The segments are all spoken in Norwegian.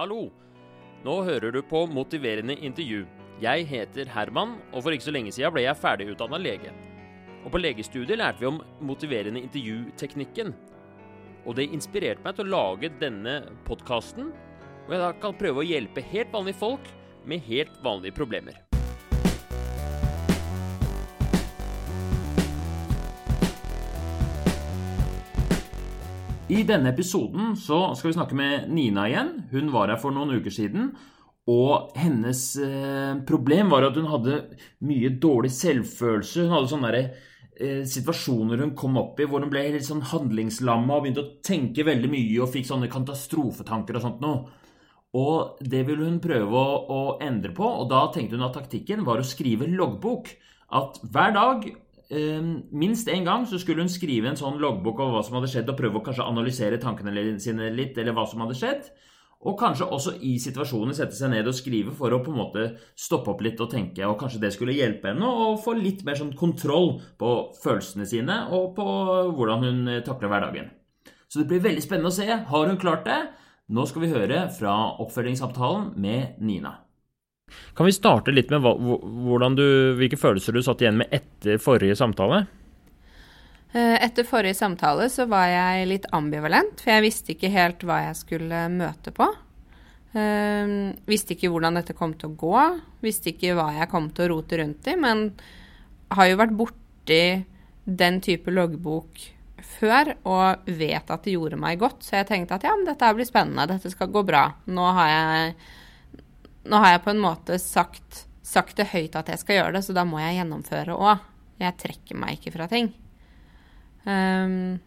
Hallo! Nå hører du på Motiverende intervju. Jeg heter Herman, og for ikke så lenge siden ble jeg ferdigutdanna lege. Og på legestudiet lærte vi om motiverende intervjuteknikken. Og det inspirerte meg til å lage denne podkasten, hvor jeg da kan prøve å hjelpe helt vanlige folk med helt vanlige problemer. I denne episoden så skal vi snakke med Nina igjen. Hun var her for noen uker siden. Og hennes eh, problem var at hun hadde mye dårlig selvfølelse. Hun hadde sånne der, eh, situasjoner hun kom opp i hvor hun ble litt sånn handlingslamma og begynte å tenke veldig mye og fikk sånne katastrofetanker og sånt noe. Og det ville hun prøve å, å endre på, og da tenkte hun at taktikken var å skrive loggbok. At hver dag minst én gang så skulle hun skrive en sånn loggbok over hva som hadde skjedd, og prøve å kanskje analysere tankene sine litt, eller hva som hadde skjedd. Og kanskje også i situasjonen sette seg ned og skrive for å på en måte stoppe opp litt og tenke. Og kanskje det skulle hjelpe henne å få litt mer sånn kontroll på følelsene sine og på hvordan hun eh, takler hverdagen. Så det blir veldig spennende å se. Har hun klart det? Nå skal vi høre fra oppfølgingssamtalen med Nina. Kan vi starte litt med du, hvilke følelser du satt igjen med etter forrige samtale? Eh, etter forrige samtale så var jeg litt ambivalent, for jeg visste ikke helt hva jeg skulle møte på. Uh, visste ikke hvordan dette kom til å gå, visste ikke hva jeg kom til å rote rundt i, men har jo vært borti den type loggbok før og vet at det gjorde meg godt, så jeg tenkte at ja, men dette blir spennende, dette skal gå bra. Nå har jeg nå har jeg på en måte sagt, sagt, det høyt at jeg skal gjøre det, så da må jeg gjennomføre òg. Jeg trekker meg ikke fra ting. Um,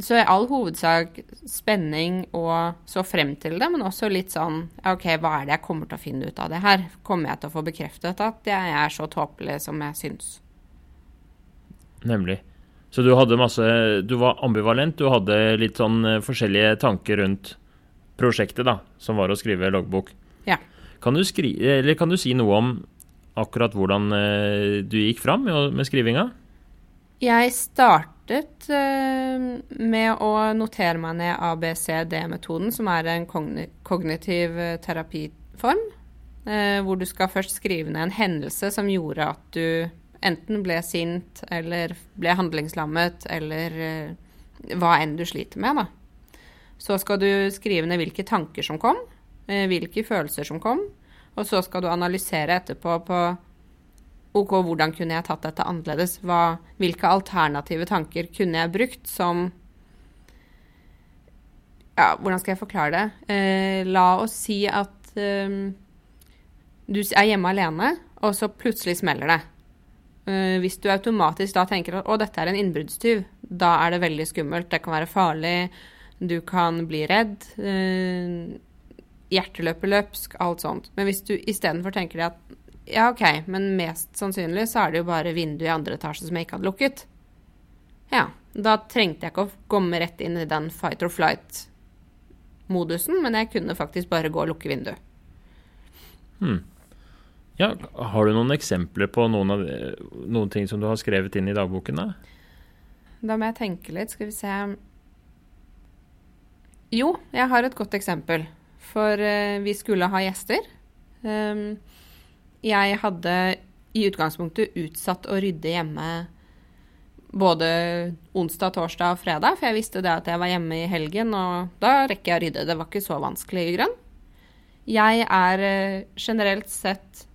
så i all hovedsak spenning og så frem til det, men også litt sånn OK, hva er det jeg kommer til å finne ut av det her? Kommer jeg til å få bekreftet at jeg er så tåpelig som jeg syns? Nemlig. Så du hadde masse Du var ambivalent, du hadde litt sånn eh, forskjellige tanker rundt prosjektet, da, som var å skrive loggbok. Ja. Kan du, skri kan du si noe om akkurat hvordan eh, du gikk fram med, med skrivinga? Jeg startet uh, med å notere meg ned ABCD-metoden, som er en kognitiv uh, terapiform. Hvor du skal først skrive ned en hendelse som gjorde at du enten ble sint eller ble handlingslammet, eller hva enn du sliter med, da. Så skal du skrive ned hvilke tanker som kom, eh, hvilke følelser som kom, og så skal du analysere etterpå på OK, hvordan kunne jeg tatt dette annerledes? Hva, hvilke alternative tanker kunne jeg brukt som Ja, hvordan skal jeg forklare det? Eh, la oss si at eh, du er hjemme alene, og så plutselig smeller det. Eh, hvis du automatisk da tenker at å, dette er en innbruddstyv, da er det veldig skummelt, det kan være farlig, du kan bli redd. hjerteløpet løpsk, alt sånt. Men hvis du istedenfor tenker deg at ja, OK, men mest sannsynlig så er det jo bare vinduet i andre etasje som jeg ikke hadde lukket. Ja, da trengte jeg ikke å komme rett inn i den fight or flight-modusen, men jeg kunne faktisk bare gå og lukke vinduet. Hmm. Ja, har du noen eksempler på noen, av, noen ting som du har skrevet inn i dagboken? Da Da må jeg tenke litt. Skal vi se jo, jeg har et godt eksempel. For uh, vi skulle ha gjester. Um, jeg hadde i utgangspunktet utsatt å rydde hjemme både onsdag, torsdag og fredag, for jeg visste det at jeg var hjemme i helgen, og da rekker jeg å rydde. Det var ikke så vanskelig i grunn. Jeg er uh, generelt sett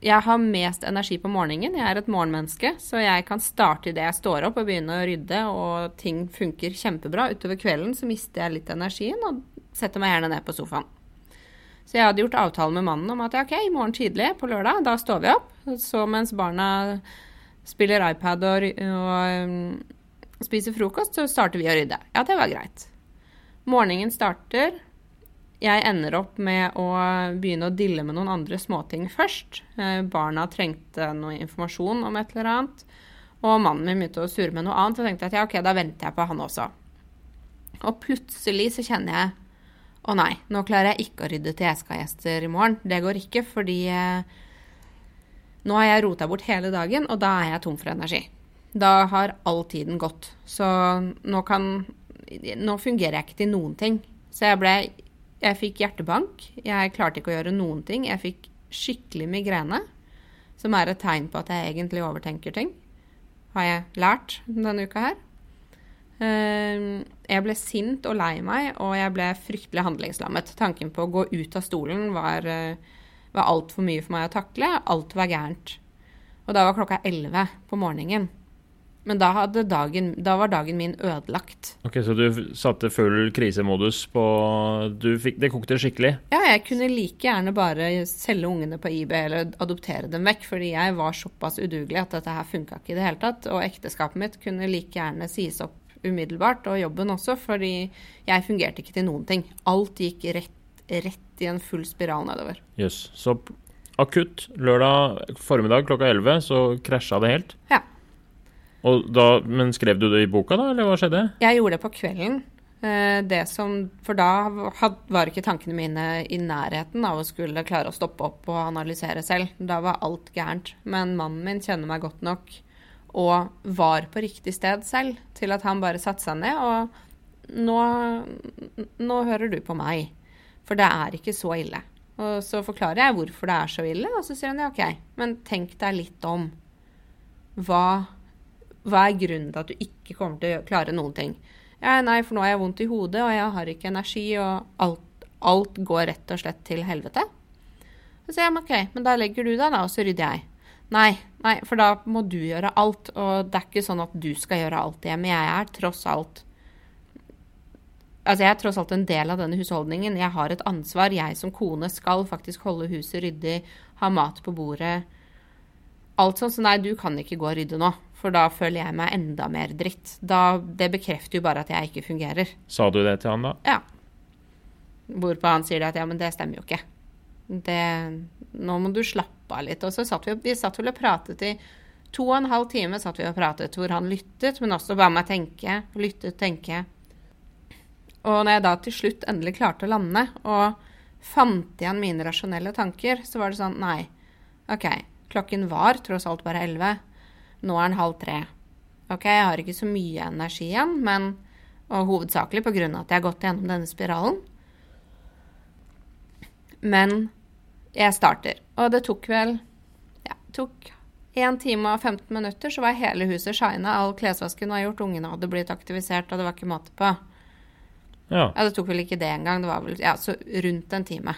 jeg har mest energi på morgenen. Jeg er et morgenmenneske, så jeg kan starte idet jeg står opp og begynne å rydde, og ting funker kjempebra. Utover kvelden så mister jeg litt energien og setter meg gjerne ned på sofaen. Så jeg hadde gjort avtale med mannen om at ok, i morgen tidlig på lørdag, da står vi opp. Så mens barna spiller iPad og, og um, spiser frokost, så starter vi å rydde. Ja, det var greit. Morgenen starter jeg ender opp med å begynne å dille med noen andre småting først. Eh, barna trengte noe informasjon om et eller annet. Og mannen min begynte å surre med noe annet. Så tenkte jeg at ja, ok, da venter jeg på han også. Og plutselig så kjenner jeg å nei, nå klarer jeg ikke å rydde til jeg skal ha gjester i morgen. Det går ikke, fordi eh, nå har jeg rota bort hele dagen, og da er jeg tom for energi. Da har all tiden gått. Så nå kan Nå fungerer jeg ikke til noen ting. Så jeg ble Jeg fikk hjertebank. Jeg klarte ikke å gjøre noen ting. Jeg fikk skikkelig migrene, som er et tegn på at jeg egentlig overtenker ting. Har jeg lært denne uka her. Ehm, jeg ble sint og lei meg, og jeg ble fryktelig handlingslammet. Tanken på å gå ut av stolen var, eh, var altfor mye for meg å takle. Alt var gærent. Og da var klokka elleve på morgenen. Men da, dagen, da, var dagen min ødelagt. Ok, Så du satte full krisemodus på fikk, Det kokte skikkelig? Ja, jeg kunne like gjerne bare selge ungene på IB eller adoptere dem vekk, fordi jeg var såpass udugelig at dette her funka ikke i det hele tatt. Og ekteskapet mitt kunne like gjerne sies opp umiddelbart, og jobben også, fordi jeg fungerte ikke til noen ting. Alt gikk rett, rett i en full spiral nedover. Jøss. Yes. Så akutt lørdag formiddag klokka 11 så krasja det helt? Ja. Da, men skrev du det i boka, da, eller hva skjedde? Jeg gjorde det på kvelden. Eh, det som, for da var ikke tankene mine i nærheten av å skulle klare å stoppe opp og analysere selv. Da var alt gærent. Men mannen min kjenner meg godt nok og var på riktig sted selv til at han bare satte seg ned og nå, nå hører du på meg. For det er ikke så ille. Og så forklarer jeg hvorfor det er så ille, og så sier han ja, OK, men tenk deg litt om. Hva hva er grunnen til at du ikke kommer til å klare noen ting? Ja, nei, for nå har jeg vondt i hodet, og jeg har ikke energi, og alt, alt går rett og slett til helvete. Så sier jeg OK, men da legger du deg, da, og så rydder jeg. Nei, nei, for da må du gjøre alt, og det er ikke sånn at du skal gjøre alt hjemme. Jeg er tross alt Altså, jeg er tross alt en del av denne husholdningen. Jeg har et ansvar. Jeg som kone skal faktisk holde huset ryddig, ha mat på bordet. Alt sånn. Så nei, du kan ikke gå og rydde nå. For da føler jeg meg enda mer dritt. Da, det bekrefter jo bare at jeg ikke fungerer. Sa du det til han, da? Ja. Hvorpå han sier det at ja, men det stemmer jo ikke. Det, nå må du slappe av litt. Og så satt vi, vi satt vel og pratet i to og en halv time satt vi og pratet hvor han lyttet, men også ba meg tenke. Lyttet, tenke. Og når jeg da til slutt endelig klarte å lande og fant igjen mine rasjonelle tanker, så var det sånn Nei, OK, klokken var tross alt bare elleve. Nå er den halv tre. OK, jeg har ikke så mye energi igjen, men og hovedsakelig pga. at jeg har gått gjennom denne spiralen. Men jeg starter. Og det tok vel Ja, tok 1 time og 15 minutter, så var hele huset shina. All klesvasken var gjort, ungene hadde blitt aktivisert, og det var ikke måte på. Ja. ja. Det tok vel ikke det engang. Det var vel ja, så rundt en time.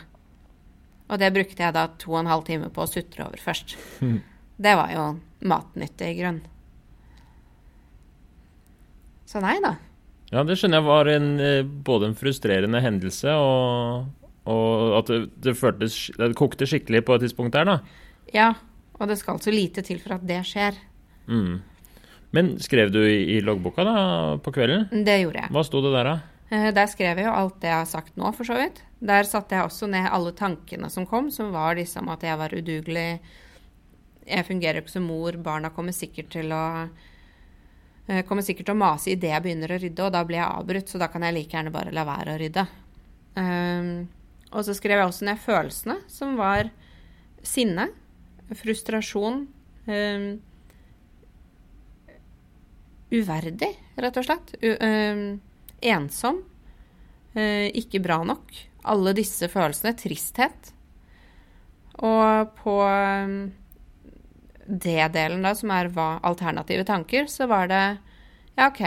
Og det brukte jeg da to og en halv time på å sutre over først. Det var jo matnyttig grunn. Så nei da. Ja, det skjønner jeg var en, eh, både en frustrerende hendelse og, og at det, det, føltes Det kokte skikkelig på et tidspunkt der, da. Ja, og det skal så lite til for at det skjer. Mm. Men skrev du i, i loggboka da, på kvelden? Det gjorde jeg. Hva sto det der, da? Eh, der skrev jeg jo alt det jeg har sagt nå, for så vidt. Der satte jeg også ned alle tankene som kom, som var liksom at jeg var udugelig, jeg fungerer jo ikke som mor, barna kommer sikkert til å eh, kommer sikkert til å mase idet jeg begynner å rydde, og da blir jeg avbrutt, så da kan jeg like gjerne bare la være å rydde. Um, og så skrev jeg også ned følelsene, som var sinne, frustrasjon um, Uverdig, rett og slett. U um, ensom. Uh, ikke bra nok. Alle disse følelsene. Tristhet. Og på det-delen, da, som er hva alternative tanker, så var det ja, OK.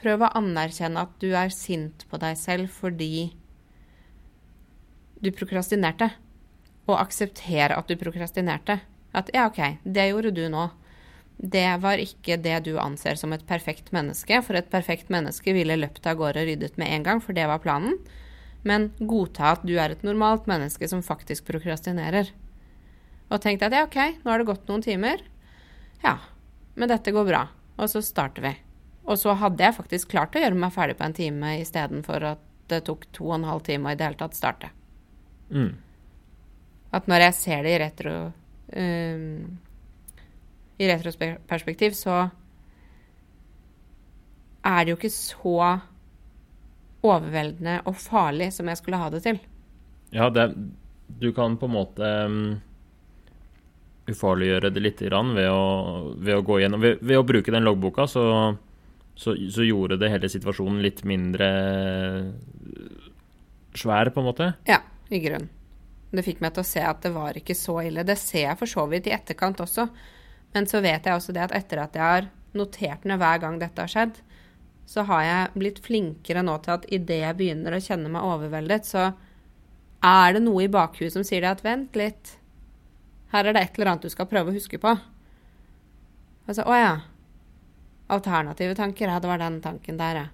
Prøv å anerkjenne at du er sint på deg selv fordi du prokrastinerte. Og akseptere at du prokrastinerte. At ja, OK, det gjorde du nå. Det var ikke det du anser som et perfekt menneske, for et perfekt menneske ville løpt av gårde og ryddet med en gang, for det var planen. Men godta at du er et normalt menneske som faktisk prokrastinerer. Og tenkte at ja, OK, nå har det gått noen timer. Ja, men dette går bra. Og så starter vi. Og så hadde jeg faktisk klart å gjøre meg ferdig på en time istedenfor at det tok to og en halv time å i det hele tatt starte. Mm. At når jeg ser det i retro um, I retroperspektiv, så er det jo ikke så overveldende og farlig som jeg skulle ha det til. Ja, det, du kan på en måte um ufarliggjøre det litt ved å, ved å gå gjennom ved, ved, å bruke den loggboka, så, så, så, gjorde det hele situasjonen litt mindre svær, på en måte? Ja, i grunn. Det fikk meg til å se at det var ikke så ille. Det ser jeg for så vidt i etterkant også. Men så vet jeg også det at etter at jeg har notert ned hver gang dette har skjedd, så har jeg blitt flinkere nå til at idet jeg begynner å kjenne meg overveldet, så er det noe i bakhuet som sier det at vent litt, her er det et eller annet du skal prøve å huske på. Altså, å ja. Alternative tanker. Ja, det var den tanken der, ja.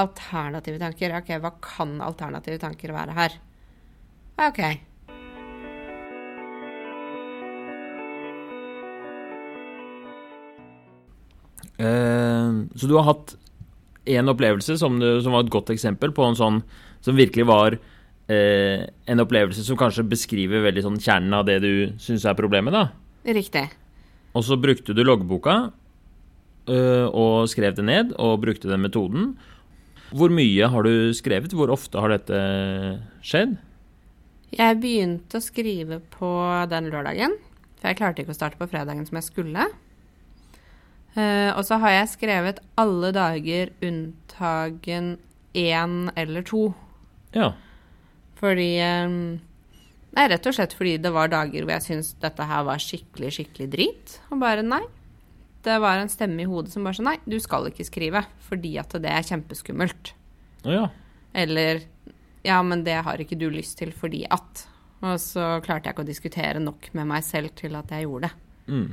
Alternative tanker. Ok, hva kan alternative tanker være her? OK. Eh, så du har hatt én opplevelse som, du, som, var et godt eksempel på en sånn som virkelig var eh, en opplevelse som kanskje beskriver veldig sånn kjernen av det du syns er problemet, da. Riktig. Og så brukte du loggboka eh, og skrev det ned, og brukte den metoden. Hvor mye har du skrevet? Hvor ofte har dette skjedd? Jeg begynte å skrive på den lørdagen, for jeg klarte ikke å starte på fredagen som jeg skulle. Uh, og så har jeg skrevet alle dager unntagen én eller to. Ja. Fordi um, Nei, rett og slett fordi det var dager hvor jeg syntes dette her var skikkelig, skikkelig drit. Og bare nei. Det var en stemme i hodet som bare sa nei, du skal ikke skrive fordi at det er kjempeskummelt. Oh, ja. Eller ja, men det har ikke du lyst til fordi at. Og så klarte jeg ikke å diskutere nok med meg selv til at jeg gjorde det. Mm.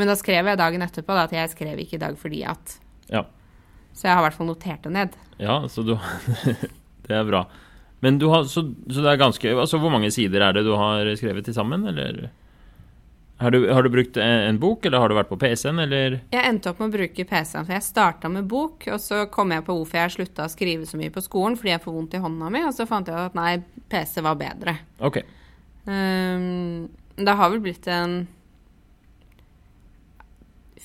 Men da skrev jeg dagen etterpå da, at jeg skrev ikke i dag fordi at. Ja. Så jeg har i hvert fall notert det ned. Ja, så du Det er bra. Men du har så, så, det er ganske Altså hvor mange sider er det du har skrevet til sammen, eller? Har du, har du brukt en bok, eller har du vært på PC-en, eller? Jeg endte opp med å bruke PC-en, for jeg starta med bok, og så kom jeg på hvorfor jeg slutta å skrive så mye på skolen, fordi jeg får vondt i hånda mi, og så fant jeg at nei, PC var bedre. Ok. Um, det har vel blitt en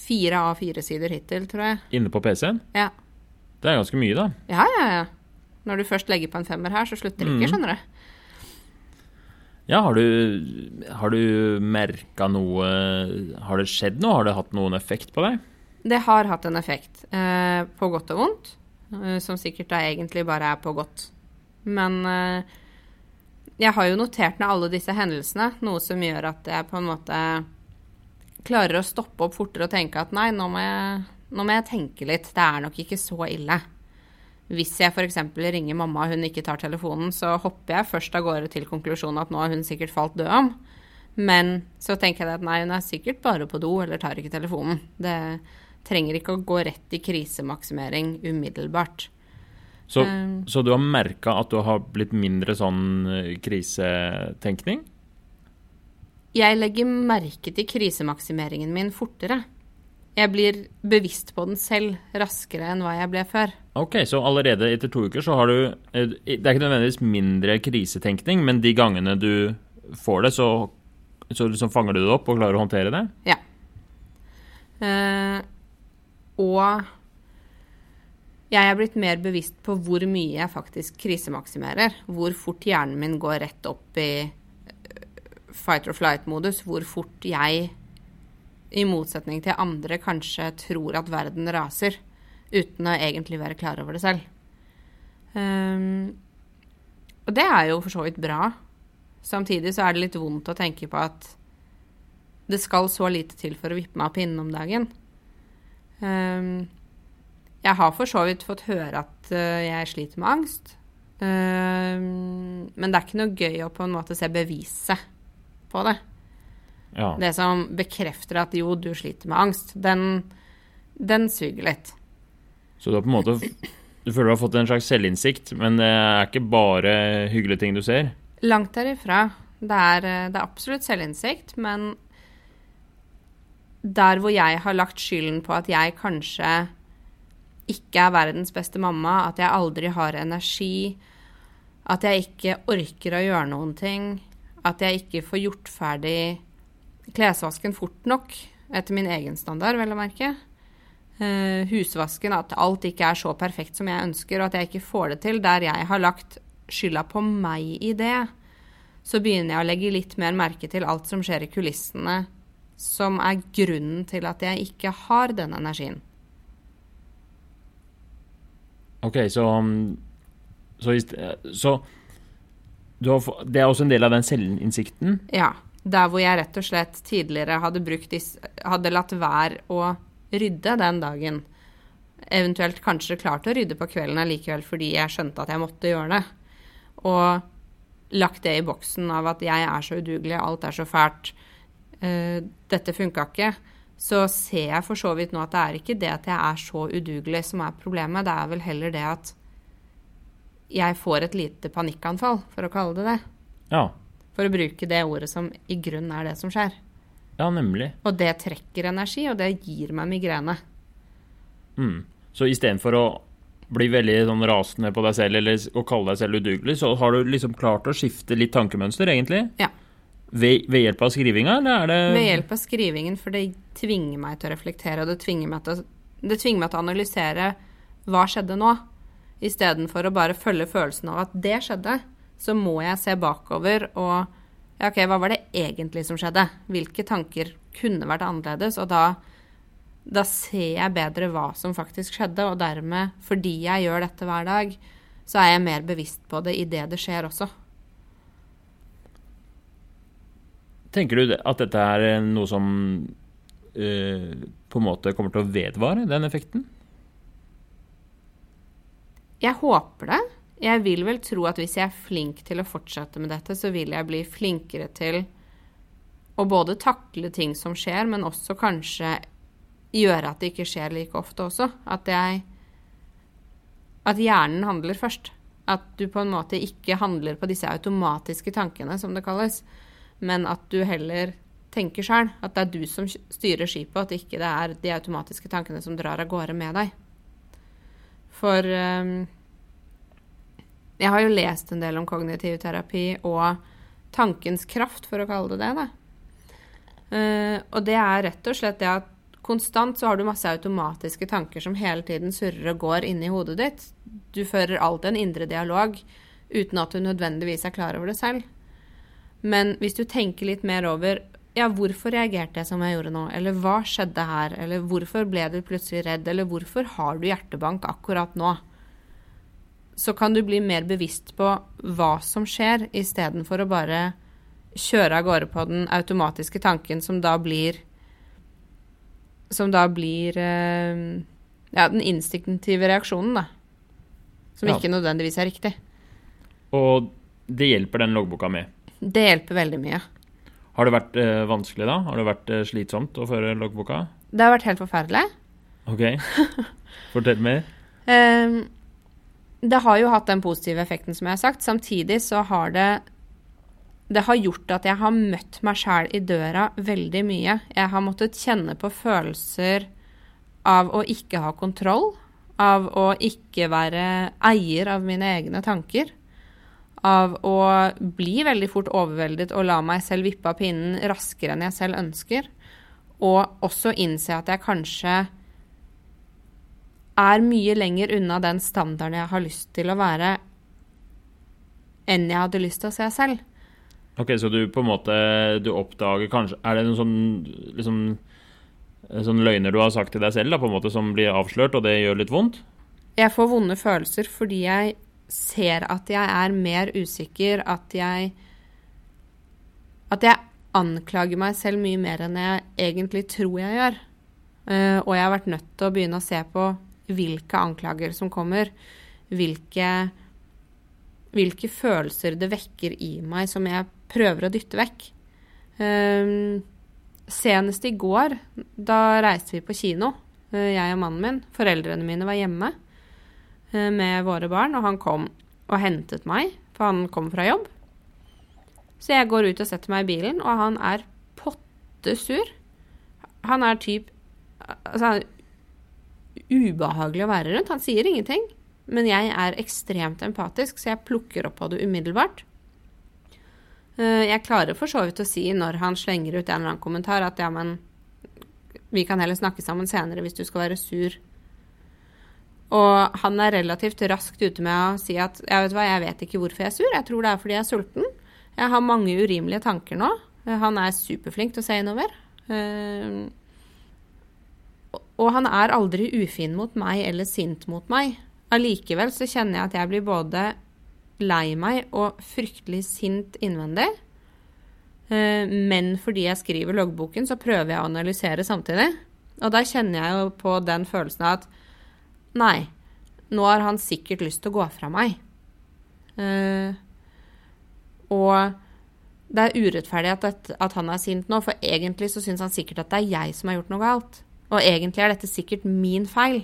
fire av fire sider hittil, tror jeg. Inne på PC-en? Ja. Det er ganske mye, da. Ja, ja, ja. Når du først legger på en femmer her, så slutter det ikke, Mm. skjønner du. Ja, har du, har du merka noe Har det skjedd noe? Har det hatt noen effekt på deg? Det har hatt en effekt, eh, på godt og vondt, eh, som sikkert da egentlig bare er på godt. Men eh, jeg har jo notert ned alle disse hendelsene, noe som gjør at jeg på en måte klarer å stoppe opp fortere og tenke at nei, nå må jeg, nå må jeg tenke litt. Det er nok ikke så ille. Hvis jeg f.eks. ringer mamma og hun ikke tar telefonen, så hopper jeg først av gårde til konklusjonen at nå har hun sikkert falt død om. Men så tenker jeg at nei, hun er sikkert bare på do eller tar ikke telefonen. Det trenger ikke å gå rett i krisemaksimering umiddelbart. Så, Um. så du har merka at du har blitt mindre sånn eh, krisetenkning? Jeg legger merke til krisemaksimeringen min fortere. Jeg blir bevisst på den selv raskere enn hva jeg ble før. Ok, så allerede etter to uker så har du eh, Det er ikke nødvendigvis mindre krisetenkning, men de gangene du får det, så, så liksom fanger du det opp og klarer å håndtere det? Ja. Eh, og jeg er blitt mer bevisst på hvor mye jeg faktisk krisemaksimerer. Hvor fort hjernen min går rett opp i eh, fight or flight-modus. Hvor fort jeg, i motsetning til andre, kanskje tror at verden raser. Uten å egentlig være klar over det selv. Um, og det er jo for så vidt bra. Samtidig så er det litt vondt å tenke på at det skal så lite til for å vippe meg av pinnen om dagen. Um, jeg har for så vidt fått høre at uh, jeg sliter med angst. Um, men det er ikke noe gøy å på en måte se beviset på det. Ja. Det som bekrefter at jo, du sliter med angst, den, den suger litt. Så du har på en måte Du føler du har fått en slags selvinnsikt, men det er ikke bare hyggelige ting du ser? Langt derifra. Det er, eh, det er absolutt selvinnsikt, men der hvor jeg har lagt skylden på at jeg kanskje ikke er verdens beste mamma, at jeg aldri har energi, at jeg ikke orker å gjøre noen ting, at jeg ikke får gjort ferdig klesvasken fort nok, etter min egen standard, vel å merke. Eh, husvasken, at alt ikke er så perfekt som jeg ønsker, og at jeg ikke får det til, der jeg har lagt skylda på meg i det, så begynner jeg å legge litt mer merke til alt som skjer i kulissene, som er grunnen til at jeg ikke har den energien. Ok, så um, Så, så har, det er også en del av den selvinnsikten? Ja. Der hvor jeg rett og slett tidligere hadde, brukt dis- hadde latt være å rydde den dagen. Eventuelt kanskje klart å rydde på kvelden allikevel fordi jeg skjønte at jeg måtte gjøre det. Og lagt det i boksen av at jeg er så udugelig, alt er så fælt, uh, dette funka ikke. Så ser jeg for så vidt nå at det er ikke det at jeg er så udugelig som er problemet, det er vel heller det at jeg får et lite panikkanfall, for å kalle det det. Ja. For å bruke det ordet som i grunnen er det som skjer. Ja, nemlig. Og det trekker energi, og det gir meg migrene. Mm. Så istedenfor å bli veldig sånn rasende på deg selv eller å kalle deg selv udugelig, så har du liksom klart å skifte litt tankemønster, egentlig? Ja. Ved, ved hjelp av skrivinga, eller er det Ved hjelp av skrivingen, for det tvinger meg til å reflektere, og det tvinger meg til, å- det tvinger meg til å analysere hva skjedde nå. Istedenfor å bare følge følelsen av at det skjedde, så må jeg se bakover og ja, OK, hva var det egentlig som skjedde? Hvilke tanker kunne vært annerledes? Og da, da ser jeg bedre hva som faktisk skjedde, og dermed, fordi jeg gjør dette hver dag, så er jeg mer bevisst på det idet det skjer også. Tenker du at dette er eh, noe som eh, på en måte kommer til å vedvare, den effekten? Jeg håper det. Jeg vil vel tro at hvis jeg er flink til å fortsette med dette, så vil jeg bli flinkere til å både takle ting som skjer, men også kanskje gjøre at det ikke skjer like ofte også. At jeg At hjernen handler først. At du på en måte ikke handler på disse automatiske tankene, som det kalles, men at du heller tenker sjøl. At det er du som styrer skipet, at ikke det er de automatiske tankene som drar av gårde med deg. For ehm, jeg har jo lest en del om kognitiv terapi og tankens kraft, for å kalle det det. Da. Uh, og det er rett og slett det at konstant så har du masse automatiske tanker som hele tiden surrer og går inni hodet ditt. Du fører alltid en indre dialog uten at du nødvendigvis er klar over det selv. Men hvis du tenker litt mer over ja, hvorfor reagerte jeg som jeg gjorde nå, eller hva skjedde her, eller hvorfor ble du plutselig redd, eller hvorfor har du hjertebank akkurat nå, så kan du bli mer bevisst på hva som skjer, istedenfor å bare kjøre av gårde på den automatiske tanken som da blir Som da blir eh, Ja, den instinktive reaksjonen, da. Som Ja. ikke nødvendigvis er riktig. Og det hjelper den loggboka med. Det hjelper veldig mye. Har det vært eh, vanskelig, da? Har det vært eh, slitsomt å føre loggboka? Det har vært helt forferdelig. Ok. Fortell mer. Ehm, det har jo hatt den positive effekten, som jeg har sagt. Samtidig så har det Det har gjort at jeg har møtt meg sjæl i døra veldig mye. Jeg har måttet kjenne på følelser av å ikke ha kontroll. Av å ikke være eier av mine egne tanker. Av å bli veldig fort overveldet og la meg selv vippe av pinnen raskere enn jeg selv ønsker. Og også innse at jeg kanskje er mye lenger unna den standarden jeg har lyst til å være, enn jeg hadde lyst til å se selv. Ok, Så du på en måte Du oppdager kanskje Er det noen sånn liksom Sånn løgner du har sagt til deg selv, da, på en måte som blir avslørt, og det gjør litt vondt? Jeg får vonde følelser fordi jeg ser at jeg er mer usikker, at jeg At jeg anklager meg selv mye mer enn jeg egentlig tror jeg gjør. Uh, og jeg har vært nødt til å begynne å se på hvilke anklager som kommer. Hvilke, hvilke følelser det vekker i meg som jeg prøver å dytte vekk. Um, senest i går, da reiste vi på kino, eh, jeg og mannen min. Foreldrene mine var hjemme eh, med våre barn, og han kom og hentet meg, for han kom fra jobb. Så jeg går ut og setter meg i bilen, og han er potte sur. Han er typ Altså, ubehagelig å være rundt. Han sier ingenting, men jeg er ekstremt empatisk, så jeg plukker opp på det umiddelbart. Eh, Jeg klarer for så vidt å si når han slenger ut en eller annen kommentar at ja, men vi kan heller snakke sammen senere hvis du skal være sur. Og han er relativt raskt ute med å si at jeg vet hva, jeg vet ikke hvorfor jeg er sur, jeg tror det er fordi jeg er sulten. Jeg har mange urimelige tanker nå. Eh, Han er superflink til å se innover. Og han er aldri ufin mot meg eller sint mot meg. Allikevel så kjenner jeg at jeg blir både lei meg og fryktelig sint innvendig. Eh, Men fordi jeg skriver loggboken, så prøver jeg å analysere samtidig. Og da kjenner jeg jo på den følelsen av at nei, nå har han sikkert lyst til å gå fra meg. Eh, og det er urettferdig at, at han er sint nå, for egentlig så syns han sikkert at det er jeg som har gjort noe galt. Og egentlig er dette sikkert min feil.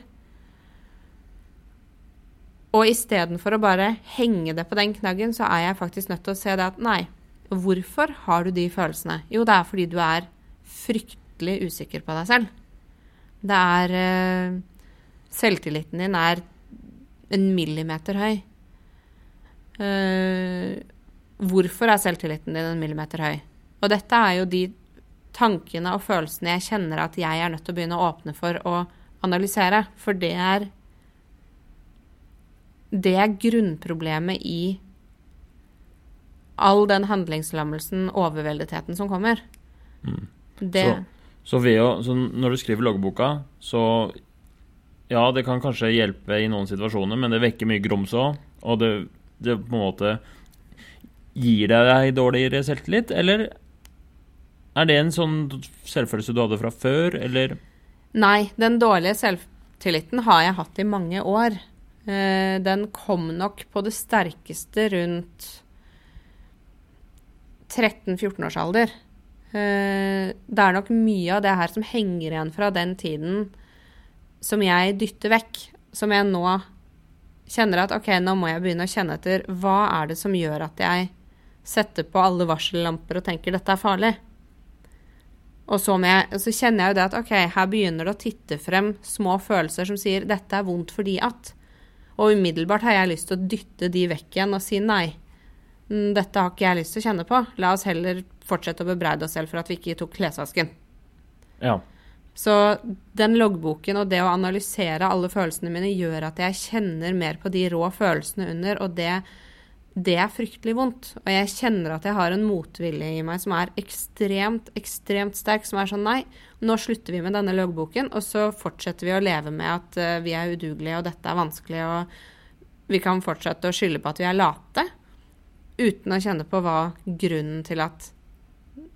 Og istedenfor å bare henge det på den knaggen, så er jeg faktisk nødt til å se det at nei, hvorfor har du de følelsene? Jo, det er fordi du er fryktelig usikker på deg selv. Det er eh, Selvtilliten din er en millimeter høy. Uh, hvorfor er selvtilliten din en millimeter høy? Og dette er jo de tankene og følelsene jeg kjenner at jeg er nødt til å begynne å åpne for å analysere. For det er Det er grunnproblemet i all den handlingslammelsen, overveldetheten, som kommer. Det Så, så, å, så når du skriver loggboka, så Ja, det kan kanskje hjelpe i noen situasjoner, men det vekker mye grums òg. Og det, det på en måte Gir det deg dårligere selvtillit, eller er det en sånn selvfølelse du hadde fra før, eller Nei, den dårlige selvtilliten har jeg hatt i mange år. Eh, Den kom nok på det sterkeste rundt 13-14 års alder. Eh, Det er nok mye av det her som henger igjen fra den tiden som jeg dytter vekk. Som jeg nå kjenner at ok, nå må jeg begynne å kjenne etter. Hva er det som gjør at jeg setter på alle varsellamper og tenker dette er farlig? Og så, jeg, så kjenner jeg jo det at ok, her begynner det å titte frem små følelser som sier dette er vondt fordi at. Og umiddelbart har jeg lyst til å dytte de vekk igjen og si nei. mm, Dette har ikke jeg lyst til å kjenne på. La oss heller fortsette å bebreide oss selv for at vi ikke tok klesvasken. Ja. Så den loggboken og det å analysere alle følelsene mine gjør at jeg kjenner mer på de rå følelsene under, og det, det er fryktelig vondt. Og jeg kjenner at jeg har en motvilje i meg som er ekstremt, ekstremt sterk, som er sånn nei, nå slutter vi med denne loggboken, og så fortsetter vi å leve med at eh, vi er udugelige, og dette er vanskelig, og vi kan fortsette å skylde på at vi er late, uten å kjenne på hva grunnen til at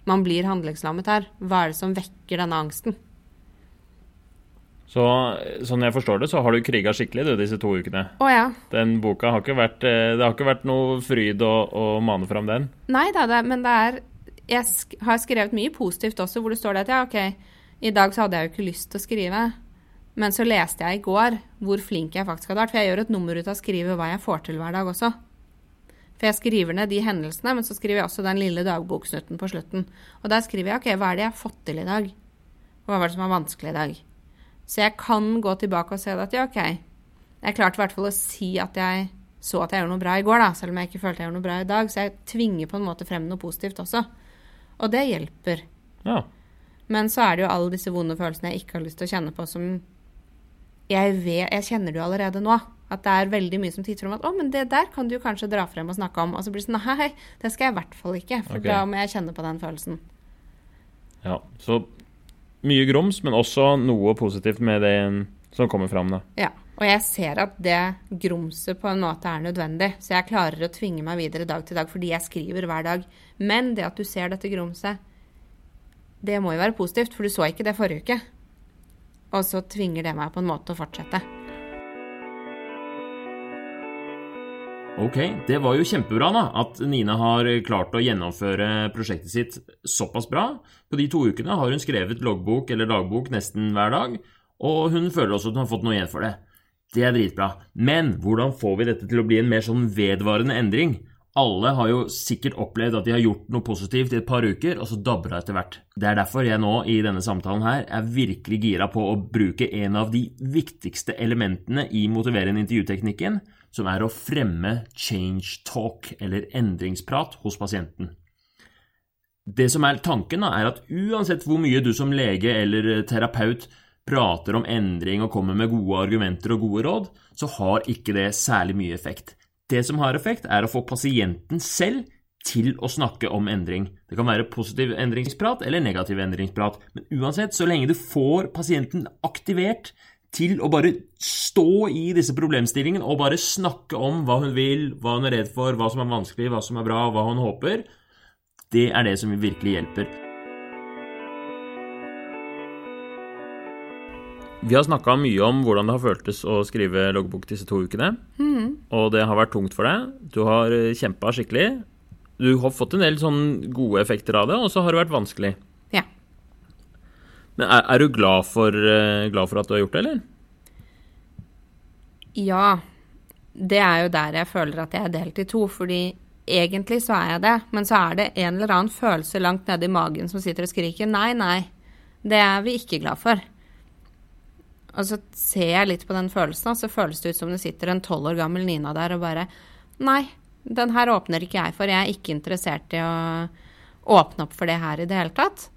man blir handlingslammet her. Hva er det som vekker denne angsten? Så sånn jeg forstår det, så har du kriga skikkelig du disse to ukene. Å ja. Den boka har ikke vært eh, Det har ikke vært noe fryd å, å mane fram den. Nei da, det, men det er Jeg sk har skrevet mye positivt også, hvor det står det at ja, OK, i dag så hadde jeg jo ikke lyst til å skrive, men så leste jeg i går hvor flink jeg faktisk hadde vært. For jeg gjør et nummer ut av å skrive hva jeg får til hver dag også. For jeg skriver ned de hendelsene, men så skriver jeg også den lille dagboksnutten på slutten. Og der skriver jeg OK, hva er det jeg har fått til i dag? Hva var det som var vanskelig i dag? Så jeg kan gå tilbake og se at ja, OK. Jeg klarte i hvert fall å si at jeg så at jeg gjorde noe bra i går, da, selv om jeg ikke følte jeg gjorde noe bra i dag. Så jeg tvinger på en måte frem noe positivt også. Og det hjelper. Ja. Men så er det jo alle disse vonde følelsene jeg ikke har lyst til å kjenne på, som jeg vet Jeg kjenner det jo allerede nå. At det er veldig mye som titter om at 'Å, men det der kan du kanskje dra frem og snakke om'. Og så blir det sånn Nei, det skal jeg i hvert fall ikke. For okay. da må jeg kjenne på den følelsen. ja. Så mye grums, men også noe positivt med det som kommer fram, da. Ja. Og jeg ser at det grumset på en måte er nødvendig. Så jeg klarer å tvinge meg videre dag til dag fordi jeg skriver hver dag. Men det at du ser dette grumset, det må jo være positivt, for du så ikke det forrige uke. Og så tvinger det meg på en måte å fortsette. Ok, det var jo kjempebra da, at Nina har klart å gjennomføre prosjektet sitt såpass bra. På de to ukene har hun skrevet loggbok eller dagbok nesten hver dag, og hun føler også at hun har fått noe igjen for det. Det er dritbra. Men hvordan får vi dette til å bli en mer sånn vedvarende endring? Alle har jo sikkert opplevd at de har gjort noe positivt i et par uker, og så dabber det etter hvert. Det er derfor jeg nå i denne samtalen her er virkelig gira på å bruke en av de viktigste elementene i motiverende intervjuteknikken, som er å fremme change talk, eller endringsprat, hos pasienten. Det som er tanken, da, er at uansett hvor mye du som lege eller terapeut prater om endring og kommer med gode argumenter og gode råd, så har ikke det særlig mye effekt. Det som har effekt, er å få pasienten selv til å snakke om endring. Det kan være positiv endringsprat eller negativ endringsprat, men uansett, så lenge du får pasienten aktivert til å bare stå i disse problemstillingene og bare snakke om hva hun vil, hva hun er redd for, hva som er vanskelig, hva som er bra, hva hun håper, det er det som virkelig hjelper. Vi har snakka mye om hvordan det har føltes å skrive loggbok disse to ukene. Og det har vært tungt for deg. Du har kjempa skikkelig. Du har fått en del sånn gode effekter av det, og så har det vært vanskelig. Men er, er du glad for, eh, glad for at du har gjort det, eller? Ja. Det er jo der jeg føler at jeg er delt i to, fordi egentlig så er jeg det, men så er det en eller annen følelse langt nede i magen som sitter og skriker nei, nei, det er vi ikke glad for. Og så ser jeg litt på den følelsen, og så føles det ut som det sitter en tolv år gammel Nina der og bare Nei, den her åpner ikke jeg for. Jeg er ikke interessert i å åpne opp for det her i det hele tatt.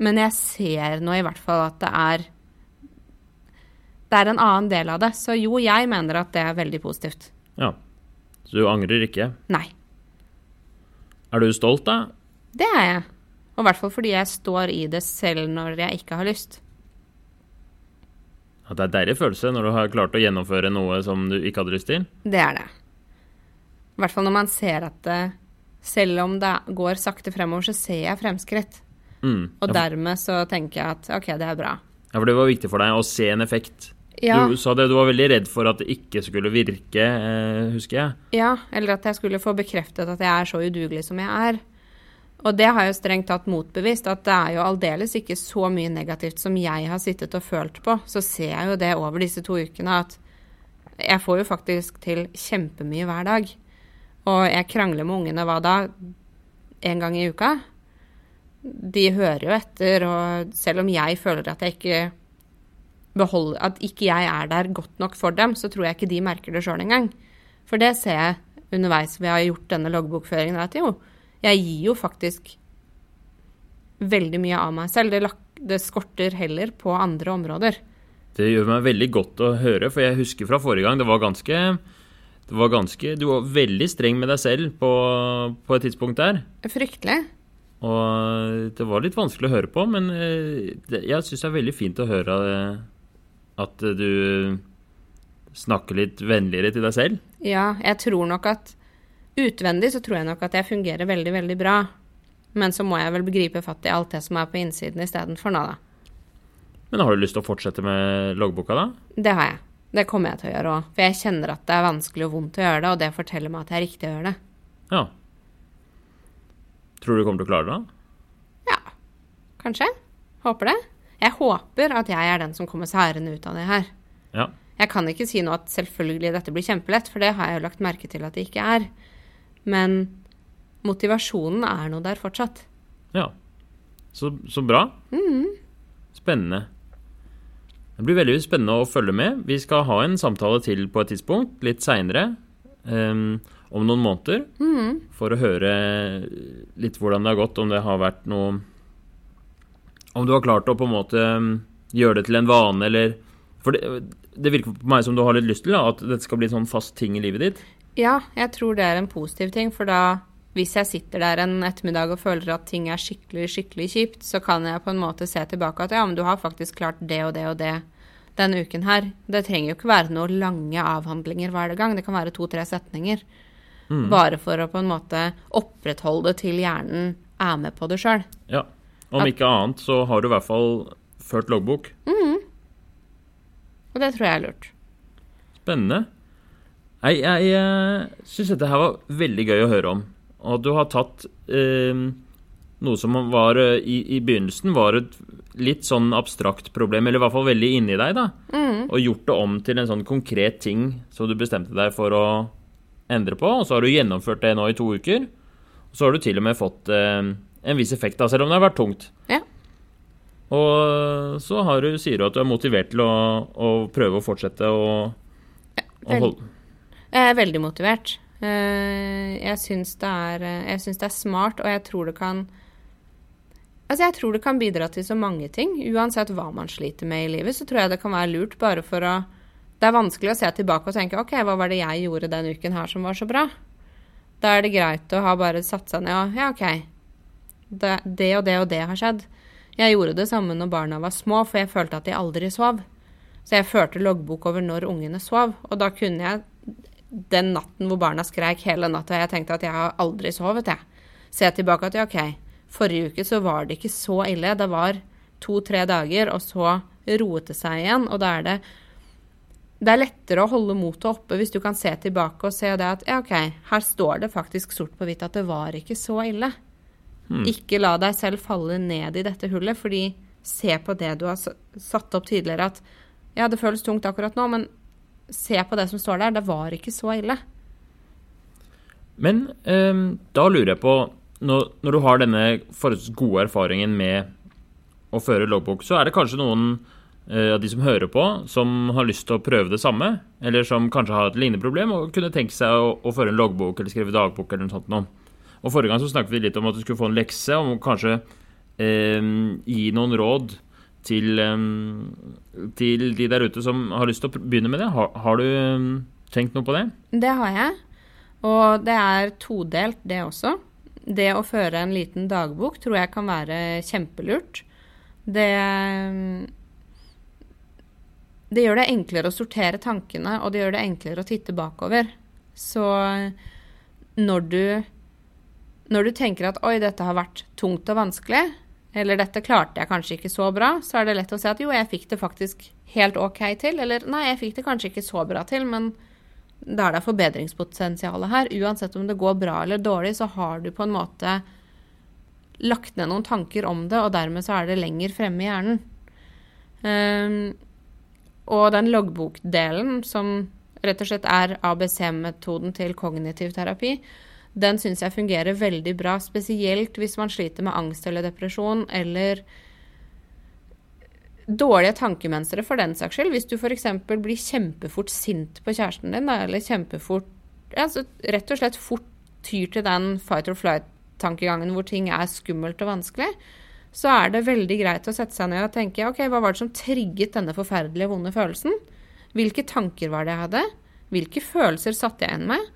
Men jeg ser nå i hvert fall at det er Det er en annen del av det. Så jo, jeg mener at det er veldig positivt. Ja. Så du angrer ikke? Nei. Er du stolt, da? Det er jeg. Og i hvert fall fordi jeg står i det selv når jeg ikke har lyst. At det er en deilig følelse når du har klart å gjennomføre noe som du ikke hadde lyst til? Det er det. I hvert fall når man ser at det, selv om det går sakte fremover, så ser jeg fremskritt. Mm. Og dermed så tenker jeg at OK, det er bra. Ja, for det var viktig for deg å se en effekt. Ja, Du sa det, du var veldig redd for at det ikke skulle virke, eh, husker jeg. ja, eller at jeg skulle få bekreftet at jeg er så udugelig som jeg er. Og det har jo strengt tatt motbevist, at det er jo aldeles ikke så mye negativt som jeg har sittet og følt på. Så ser jeg jo det over disse to ukene at jeg får jo faktisk til kjempemye hver dag. Og jeg krangler med ungene hva da? En gang i uka. De hører jo etter, og selv om jeg føler at jeg ikke beholder At ikke jeg er der godt nok for dem, så tror jeg ikke de merker det sjøl engang. For det ser jeg underveis vi har gjort denne loggbokføringen, at jo, jeg gir jo faktisk veldig mye av meg selv. Det, det skorter heller på andre områder. Det gjør meg veldig godt å høre, for jeg husker fra forrige gang det var ganske det var ganske, Du var veldig streng med deg selv på, på et tidspunkt der. Fryktelig. Og det var litt vanskelig å høre på, men eh, jeg syns det er veldig fint å høre eh, at du snakker litt vennligere til deg selv. Ja, jeg tror nok at Utvendig så tror jeg nok at jeg fungerer veldig, veldig bra. Men så må jeg vel begripe fatt i alt det som er på innsiden istedenfor nå, da. Men har du lyst til å fortsette med loggboka, da? Det har jeg. Det kommer jeg til å gjøre òg. For jeg kjenner at det er vanskelig og vondt å gjøre det, og det forteller meg at det er riktig å gjøre det. Ja. Tror du du kommer til å klare det? Ja, kanskje. Håper det. Jeg håper at jeg er den som kommer særende ut av det her. Ja. Jeg kan ikke si nå at selvfølgelig dette blir kjempelett, for det har jeg jo lagt merke til at det ikke er. Men motivasjonen er noe der fortsatt. Ja. Så, så bra. Spennende. Det blir veldig spennende å følge med. Vi skal ha en samtale til på et tidspunkt, litt seinere. Om noen måneder. For å høre litt hvordan det har gått, om det har vært noe Om du har klart å på en måte um, gjøre det til en vane, eller For det, det virker på meg som du har litt lyst til da, at dette skal bli en sånn fast ting i livet ditt. Ja, jeg tror det er en positiv ting, for da hvis jeg sitter der en ettermiddag og føler at ting er skikkelig, skikkelig kjipt, så kan jeg på en måte se tilbake at ja, men du har faktisk klart det og det og det denne uken her. Det trenger jo ikke være noen lange avhandlinger hver gang, det kan være to-tre setninger. Bare for å på en måte opprettholde til hjernen er med på det sjøl. Ja. Om At- ikke annet så har du i hvert fall ført loggbok. Og det tror jeg er lurt. Spennende. Nei, jeg jeg syns dette her var veldig gøy å høre om. Og du har tatt eh, noe som var eh, i, I begynnelsen var et litt sånn abstrakt problem, eller i hvert fall veldig inni deg, da. Og gjort det om til en sånn konkret ting som du bestemte deg for å endre på. Og så har du gjennomført det nå i to uker. Og så har du til og med fått eh, en viss effekt, da, selv om det har vært tungt. Ja. Og så har du, sier du at du er motivert til å, å prøve å fortsette å, å holde Jeg er veldig motivert. Eh, Jeg syns det, er- eh, det er smart, og jeg tror det kan Altså, jeg tror det kan bidra til så mange ting. Uansett hva man sliter med i livet, så tror jeg det kan være lurt bare for å Det er vanskelig å se tilbake og tenke OK, hva var det jeg gjorde den uken her som var så bra? Da er det greit å ha bare satt seg ned og Ja, OK. Det, det og det og det har skjedd. Jeg gjorde det samme når barna var små, for jeg følte at de aldri sov. Så jeg førte loggbok over når ungene sov, og da kunne jeg den natten hvor barna skreik hele natta, jeg tenkte at jeg har aldri sovet, jeg. Se tilbake at ja, OK, forrige uke så var det ikke så ille. Det var to-tre dager, og så roet det seg igjen, og da er det det er lettere å holde motet oppe hvis du kan se tilbake og se det at ja, OK, her står det faktisk sort på hvitt at det var ikke så ille. Mm. Ikke la deg selv falle ned i dette hullet, fordi se på det du har satt opp tidligere at ja, det føles tungt akkurat nå, men se på det som står der. Det var ikke så ille. Men eh, da lurer jeg på, når, når du har denne forholdsvis gode erfaringen med å føre loggbok, så er det kanskje noen av de som hører på, som har lyst til å prøve det samme, eller som kanskje har et lignende problem og kunne tenke seg å, å føre en loggbok eller skrive dagbok eller noe sånt noe. Og Forrige gang så snakket vi litt om at du skulle få en lekse, om kanskje eh, gi noen råd til, eh, til, de der ute som har lyst til å begynne med det. Har, har du eh, tenkt noe på det? Det har jeg. Og det er todelt, det også. Det å føre en liten dagbok tror jeg kan være kjempelurt. Det Det gjør det enklere å sortere tankene, og det gjør det enklere å titte bakover. Så når du når du tenker at oi, dette har vært tungt og vanskelig, eller dette klarte jeg kanskje ikke så bra, så er det lett å si at jo, jeg fikk det faktisk helt OK til, eller nei, jeg fikk det kanskje ikke så bra til, men da er det forbedringspotensial her. Uansett om det går bra eller dårlig, så har du på en måte lagt ned noen tanker om det, og dermed så er det lenger fremme i hjernen. Um, og den loggbokdelen, som rett og slett er ABC-metoden til kognitiv terapi, den syns jeg fungerer veldig bra, spesielt hvis man sliter med angst eller depresjon eller dårlige tankemønstre for den saks skyld. Hvis du f.eks. blir kjempefort sint på kjæresten din, eller kjempefort altså Rett og slett fort tyr til den fight or flight-tankegangen hvor ting er skummelt og vanskelig, så er det veldig greit å sette seg ned og tenke OK, hva var det som trigget denne forferdelige, vonde følelsen? Hvilke tanker var det jeg hadde? Hvilke følelser satte jeg igjen med?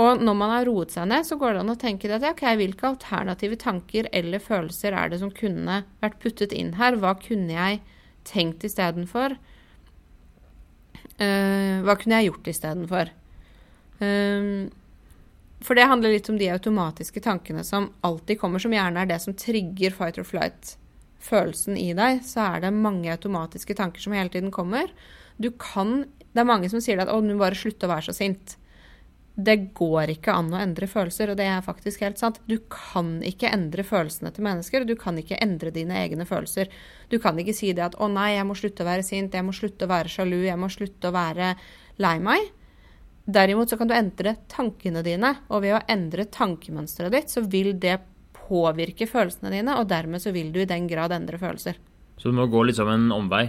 Og når man har roet seg ned, så går det an å tenke at ok, hvilke alternative tanker eller følelser er det som kunne vært puttet inn her? Hva kunne jeg tenkt istedenfor? Uh, hva kunne jeg gjort istedenfor? Um, for det handler litt om de automatiske tankene som alltid kommer, som gjerne er det som trigger fight or flight-følelsen i deg. Så er det mange automatiske tanker som hele tiden kommer. Du kan Det er mange som sier at 'å, nå bare slutt å være så sint' det går ikke an å endre følelser, og det er faktisk helt sant. Du kan ikke endre følelsene til mennesker, du kan ikke endre dine egne følelser. Du kan ikke si det at 'å nei, jeg må slutte å være sint, jeg må slutte å være sjalu, jeg må slutte å være lei meg'. Derimot så kan du endre tankene dine, og ved å endre tankemønsteret ditt, så vil det påvirke følelsene dine, og dermed så vil du i den grad endre følelser. Så du må gå litt som en omvei?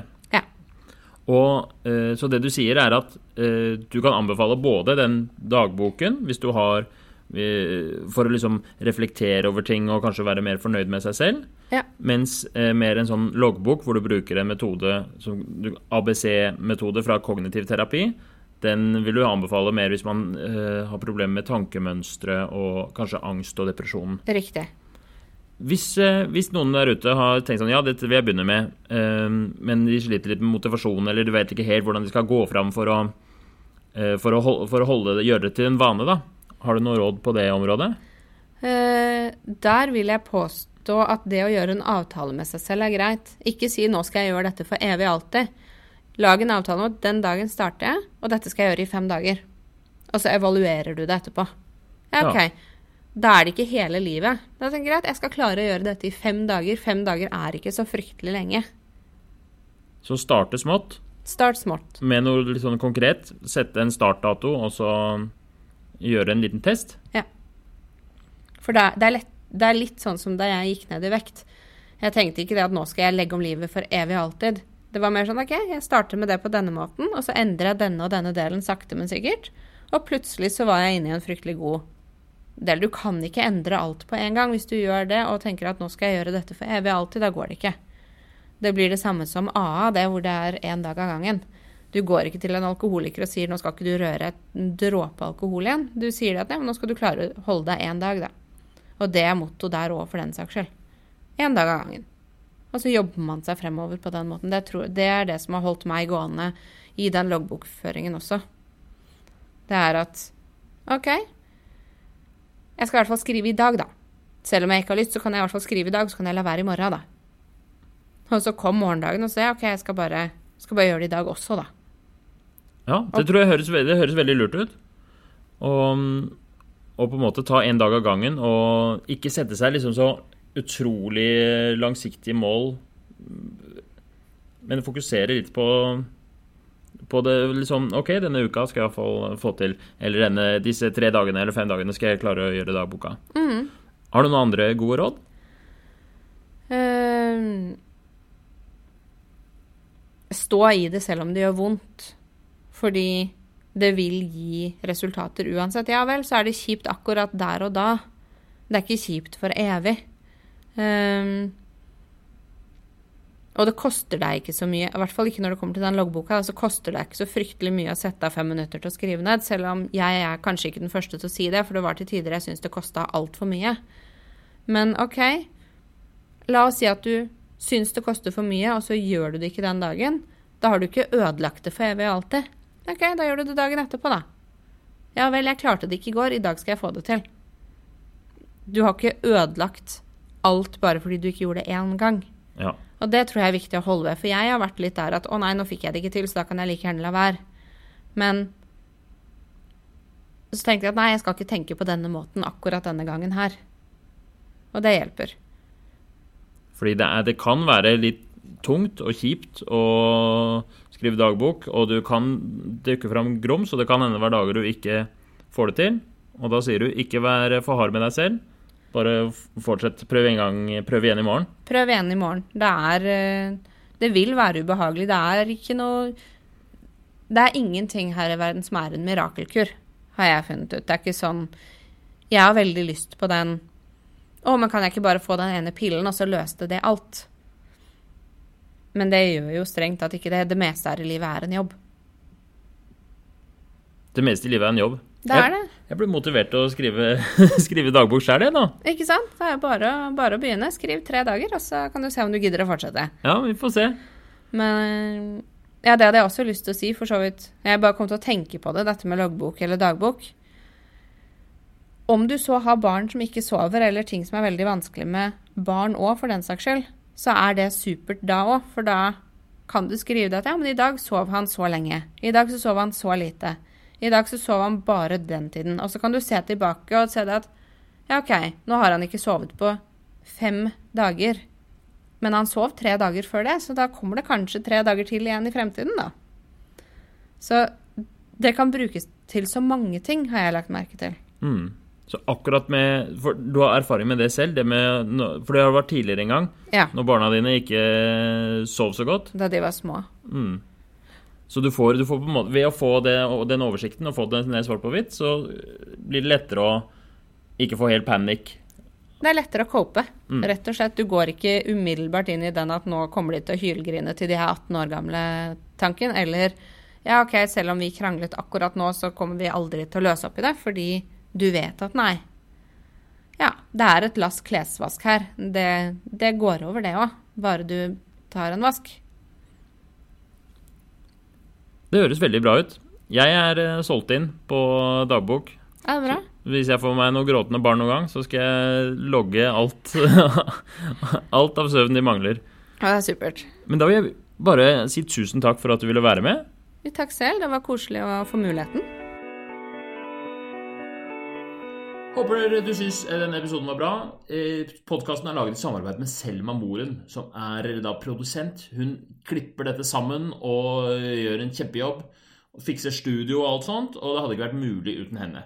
Og, eh, så det du sier, er at eh, du kan anbefale både den dagboken, hvis du har eh, For å liksom reflektere over ting og kanskje være mer fornøyd med seg selv. Ja. Mens mer en sånn loggbok hvor du bruker en metode, ABC-metode fra kognitiv terapi, den vil du anbefale mer hvis man har problemer med tankemønstre og kanskje angst og depresjon. Riktig. Hvis, eh, hvis, noen der ute har tenkt sånn Ja, dette vil jeg begynne med, eh, men de sliter litt med motivasjon, eller du vet ikke helt hvordan de skal gå fram for å, eh, for å, for å holde gjøre det til en vane, da. Har du noe råd på det området? der vil jeg påstå at det å gjøre en avtale med seg selv er greit. Ikke si 'nå skal jeg gjøre dette for evig alltid'. Lag en avtale om at den dagen starter jeg, og dette skal jeg gjøre i fem dager. Og så evaluerer du det etterpå. Ja, OK. Ja. Da er det ikke hele livet. Da tenker jeg at jeg skal klare å gjøre dette i fem dager. Fem dager er ikke så fryktelig lenge. Så starte smått? Start smått. Med noe litt sånn konkret? Sette en startdato, og så gjøre en liten test? Ja. For er, det, er lett, det er, litt sånn som da jeg gikk ned i vekt. Jeg tenkte ikke det at nå skal jeg legge om livet for evig og alltid. Det var mer sånn OK, jeg starter med det på denne måten, og så endrer jeg denne og denne delen sakte, men sikkert. Og plutselig så var jeg inne i en fryktelig god del. Du kan ikke endre alt på en gang. Hvis du gjør det og tenker at nå skal jeg gjøre dette for evig og alltid, da går det ikke. Det blir det samme som AA, det hvor det er én dag av gangen. Du går ikke til en alkoholiker og sier nå skal ikke du røre en dråpe alkohol igjen. Du sier at ja, nå skal du klare å holde deg én dag, da. Og det er motto der òg, for den saks skyld. Én dag av gangen. Og så jobber man seg fremover på den måten. Det, tror, det er det som har holdt meg gående i den loggbokføringen også. Det er at OK, jeg skal i hvert fall skrive i dag, da. Selv om jeg ikke har lyst, så kan jeg i hvert fall skrive i dag, så kan jeg la være i morgen, da. Og så kom morgendagen, og så sa OK, jeg skal bare, skal bare gjøre det i dag også, da. Ja, det tror jeg høres, det høres veldig lurt ut. Og, og på en måte ta en dag av gangen, og ikke sette seg liksom så utrolig langsiktige mål, men fokusere litt på på det liksom OK, denne uka skal jeg iallfall få til. Eller denne, disse tre dagene eller fem dagene skal jeg klare å gjøre dagboka. Har du noen andre gode råd? Uh, stå i det selv om det gjør vondt. Fordi det vil gi resultater uansett. Ja vel, så er det kjipt akkurat der og da. Det er ikke kjipt for evig. Ehm, og det koster deg ikke så mye, i hvert fall ikke når det kommer til den loggboka, så koster det ikke så fryktelig mye å sette av fem minutter til å skrive ned, selv om jeg er kanskje ikke den første til å si det, for det var til tider jeg syntes det kosta altfor mye. Men OK, La oss si at du syns det koster for mye, og så gjør du det ikke den dagen. Da har du ikke ødelagt det for evig og alltid. Ok, da gjør du det dagen etterpå, da. Ja vel, jeg klarte det ikke i går, i dag skal jeg få det til. Du har ikke ødelagt alt bare fordi du ikke gjorde det én gang. Ja. Og det tror jeg er viktig å holde ved, for jeg har vært litt der at å nei, nå fikk jeg det ikke til, så da kan jeg like gjerne la være. Men så tenkte jeg at nei, jeg skal ikke tenke på denne måten akkurat denne gangen her. Og det hjelper. Fordi det, er, det kan være litt tungt og kjipt å skrive dagbok, og du kan dukke fram grums, og det kan hende hver dag du ikke får det til. Og da sier du ikke vær for hard med deg selv. Bare fortsett. Prøv en gang, prøv igjen i morgen. Prøv igjen i morgen. Det er eh, Det vil være ubehagelig. Det er ikke noe Det er ingenting her i verden som er en mirakelkur, har jeg funnet ut. Det er ikke sånn Jeg har veldig lyst på den Å, men kan jeg ikke bare få den ene pillen, og så løste det alt? Men det gjør jo strengt tatt ikke det. Det meste her i livet er en jobb. Det meste i livet er en jobb. Det er det. Jeg blir motivert til å skrive, skrive dagbok sjøl, jeg, da. Ikke sant? Det er bare, bare å begynne. Skriv tre dager, og så kan du se om du gidder å fortsette. Ja, vi får se. Men ja, det hadde jeg også lyst til å si, for så vidt. Jeg bare kom til å tenke på det, dette med loggbok eller dagbok. Om du så har barn som ikke sover, eller ting som er veldig vanskelig med barn òg, for den saks skyld, så er det supert da òg, for da kan du skrive det at ja, men i dag sov han så lenge. I dag så sov han så lite. I dag så sov han bare den tiden. Og så kan du se tilbake og se det at ja, OK, nå har han ikke sovet på fem dager. Men han sov tre dager før det, så da kommer det kanskje tre dager til igjen i fremtiden, da. Så det kan brukes til så mange ting, har jeg lagt merke til. Mm. Så akkurat med For du har erfaring med det selv? Det med, for det har vært tidligere en gang, Ja, når barna dine ikke sov så godt. da de var små. Mm. Så du får, du får måte, ved å få det, den oversikten og få det ned svart på hvitt, så blir det lettere å ikke få helt panikk. Det er lettere å cope, rett og slett. Du går ikke umiddelbart inn i den at nå kommer de til å hylgrine til de her 18 år gamle tanken, eller ja, OK, selv om vi kranglet akkurat nå, så kommer vi aldri til å løse opp i det, fordi du vet at nei. Ja, det er et lass klesvask her. Det, det går over, det òg. Bare du tar en vask. Det høres veldig bra ut. Jeg er eh, solgt inn på dagbok. Er det bra? Hvis jeg får meg noen gråtende barn noen gang, så skal jeg logge alt, alt av søvn de mangler. Ja, det er supert. Men da vil jeg bare si tusen takk for at du ville være med. Takk selv. Det var koselig å få muligheten. Håper dere du syns denne episoden var bra. Podkasten er laget i samarbeid med Selma Moren, som er da produsent. Hun klipper dette sammen og gjør en kjempejobb. Fikser studio og alt sånt, og det hadde ikke vært mulig uten henne.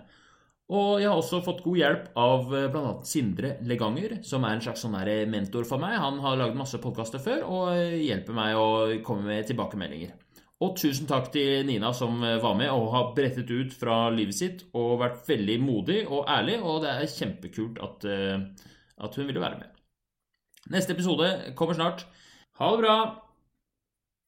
Og jeg har også fått god hjelp av bl.a. Sindre Leganger, som er en slags sånn mentor for meg. Han har lagd masse podkaster før og hjelper meg å komme med tilbakemeldinger. Og tusen takk til Nina som var med og har brettet ut fra livet sitt og vært veldig modig og ærlig, og det er kjempekult at, eh, at hun ville være med. Neste episode kommer snart. Ha det bra!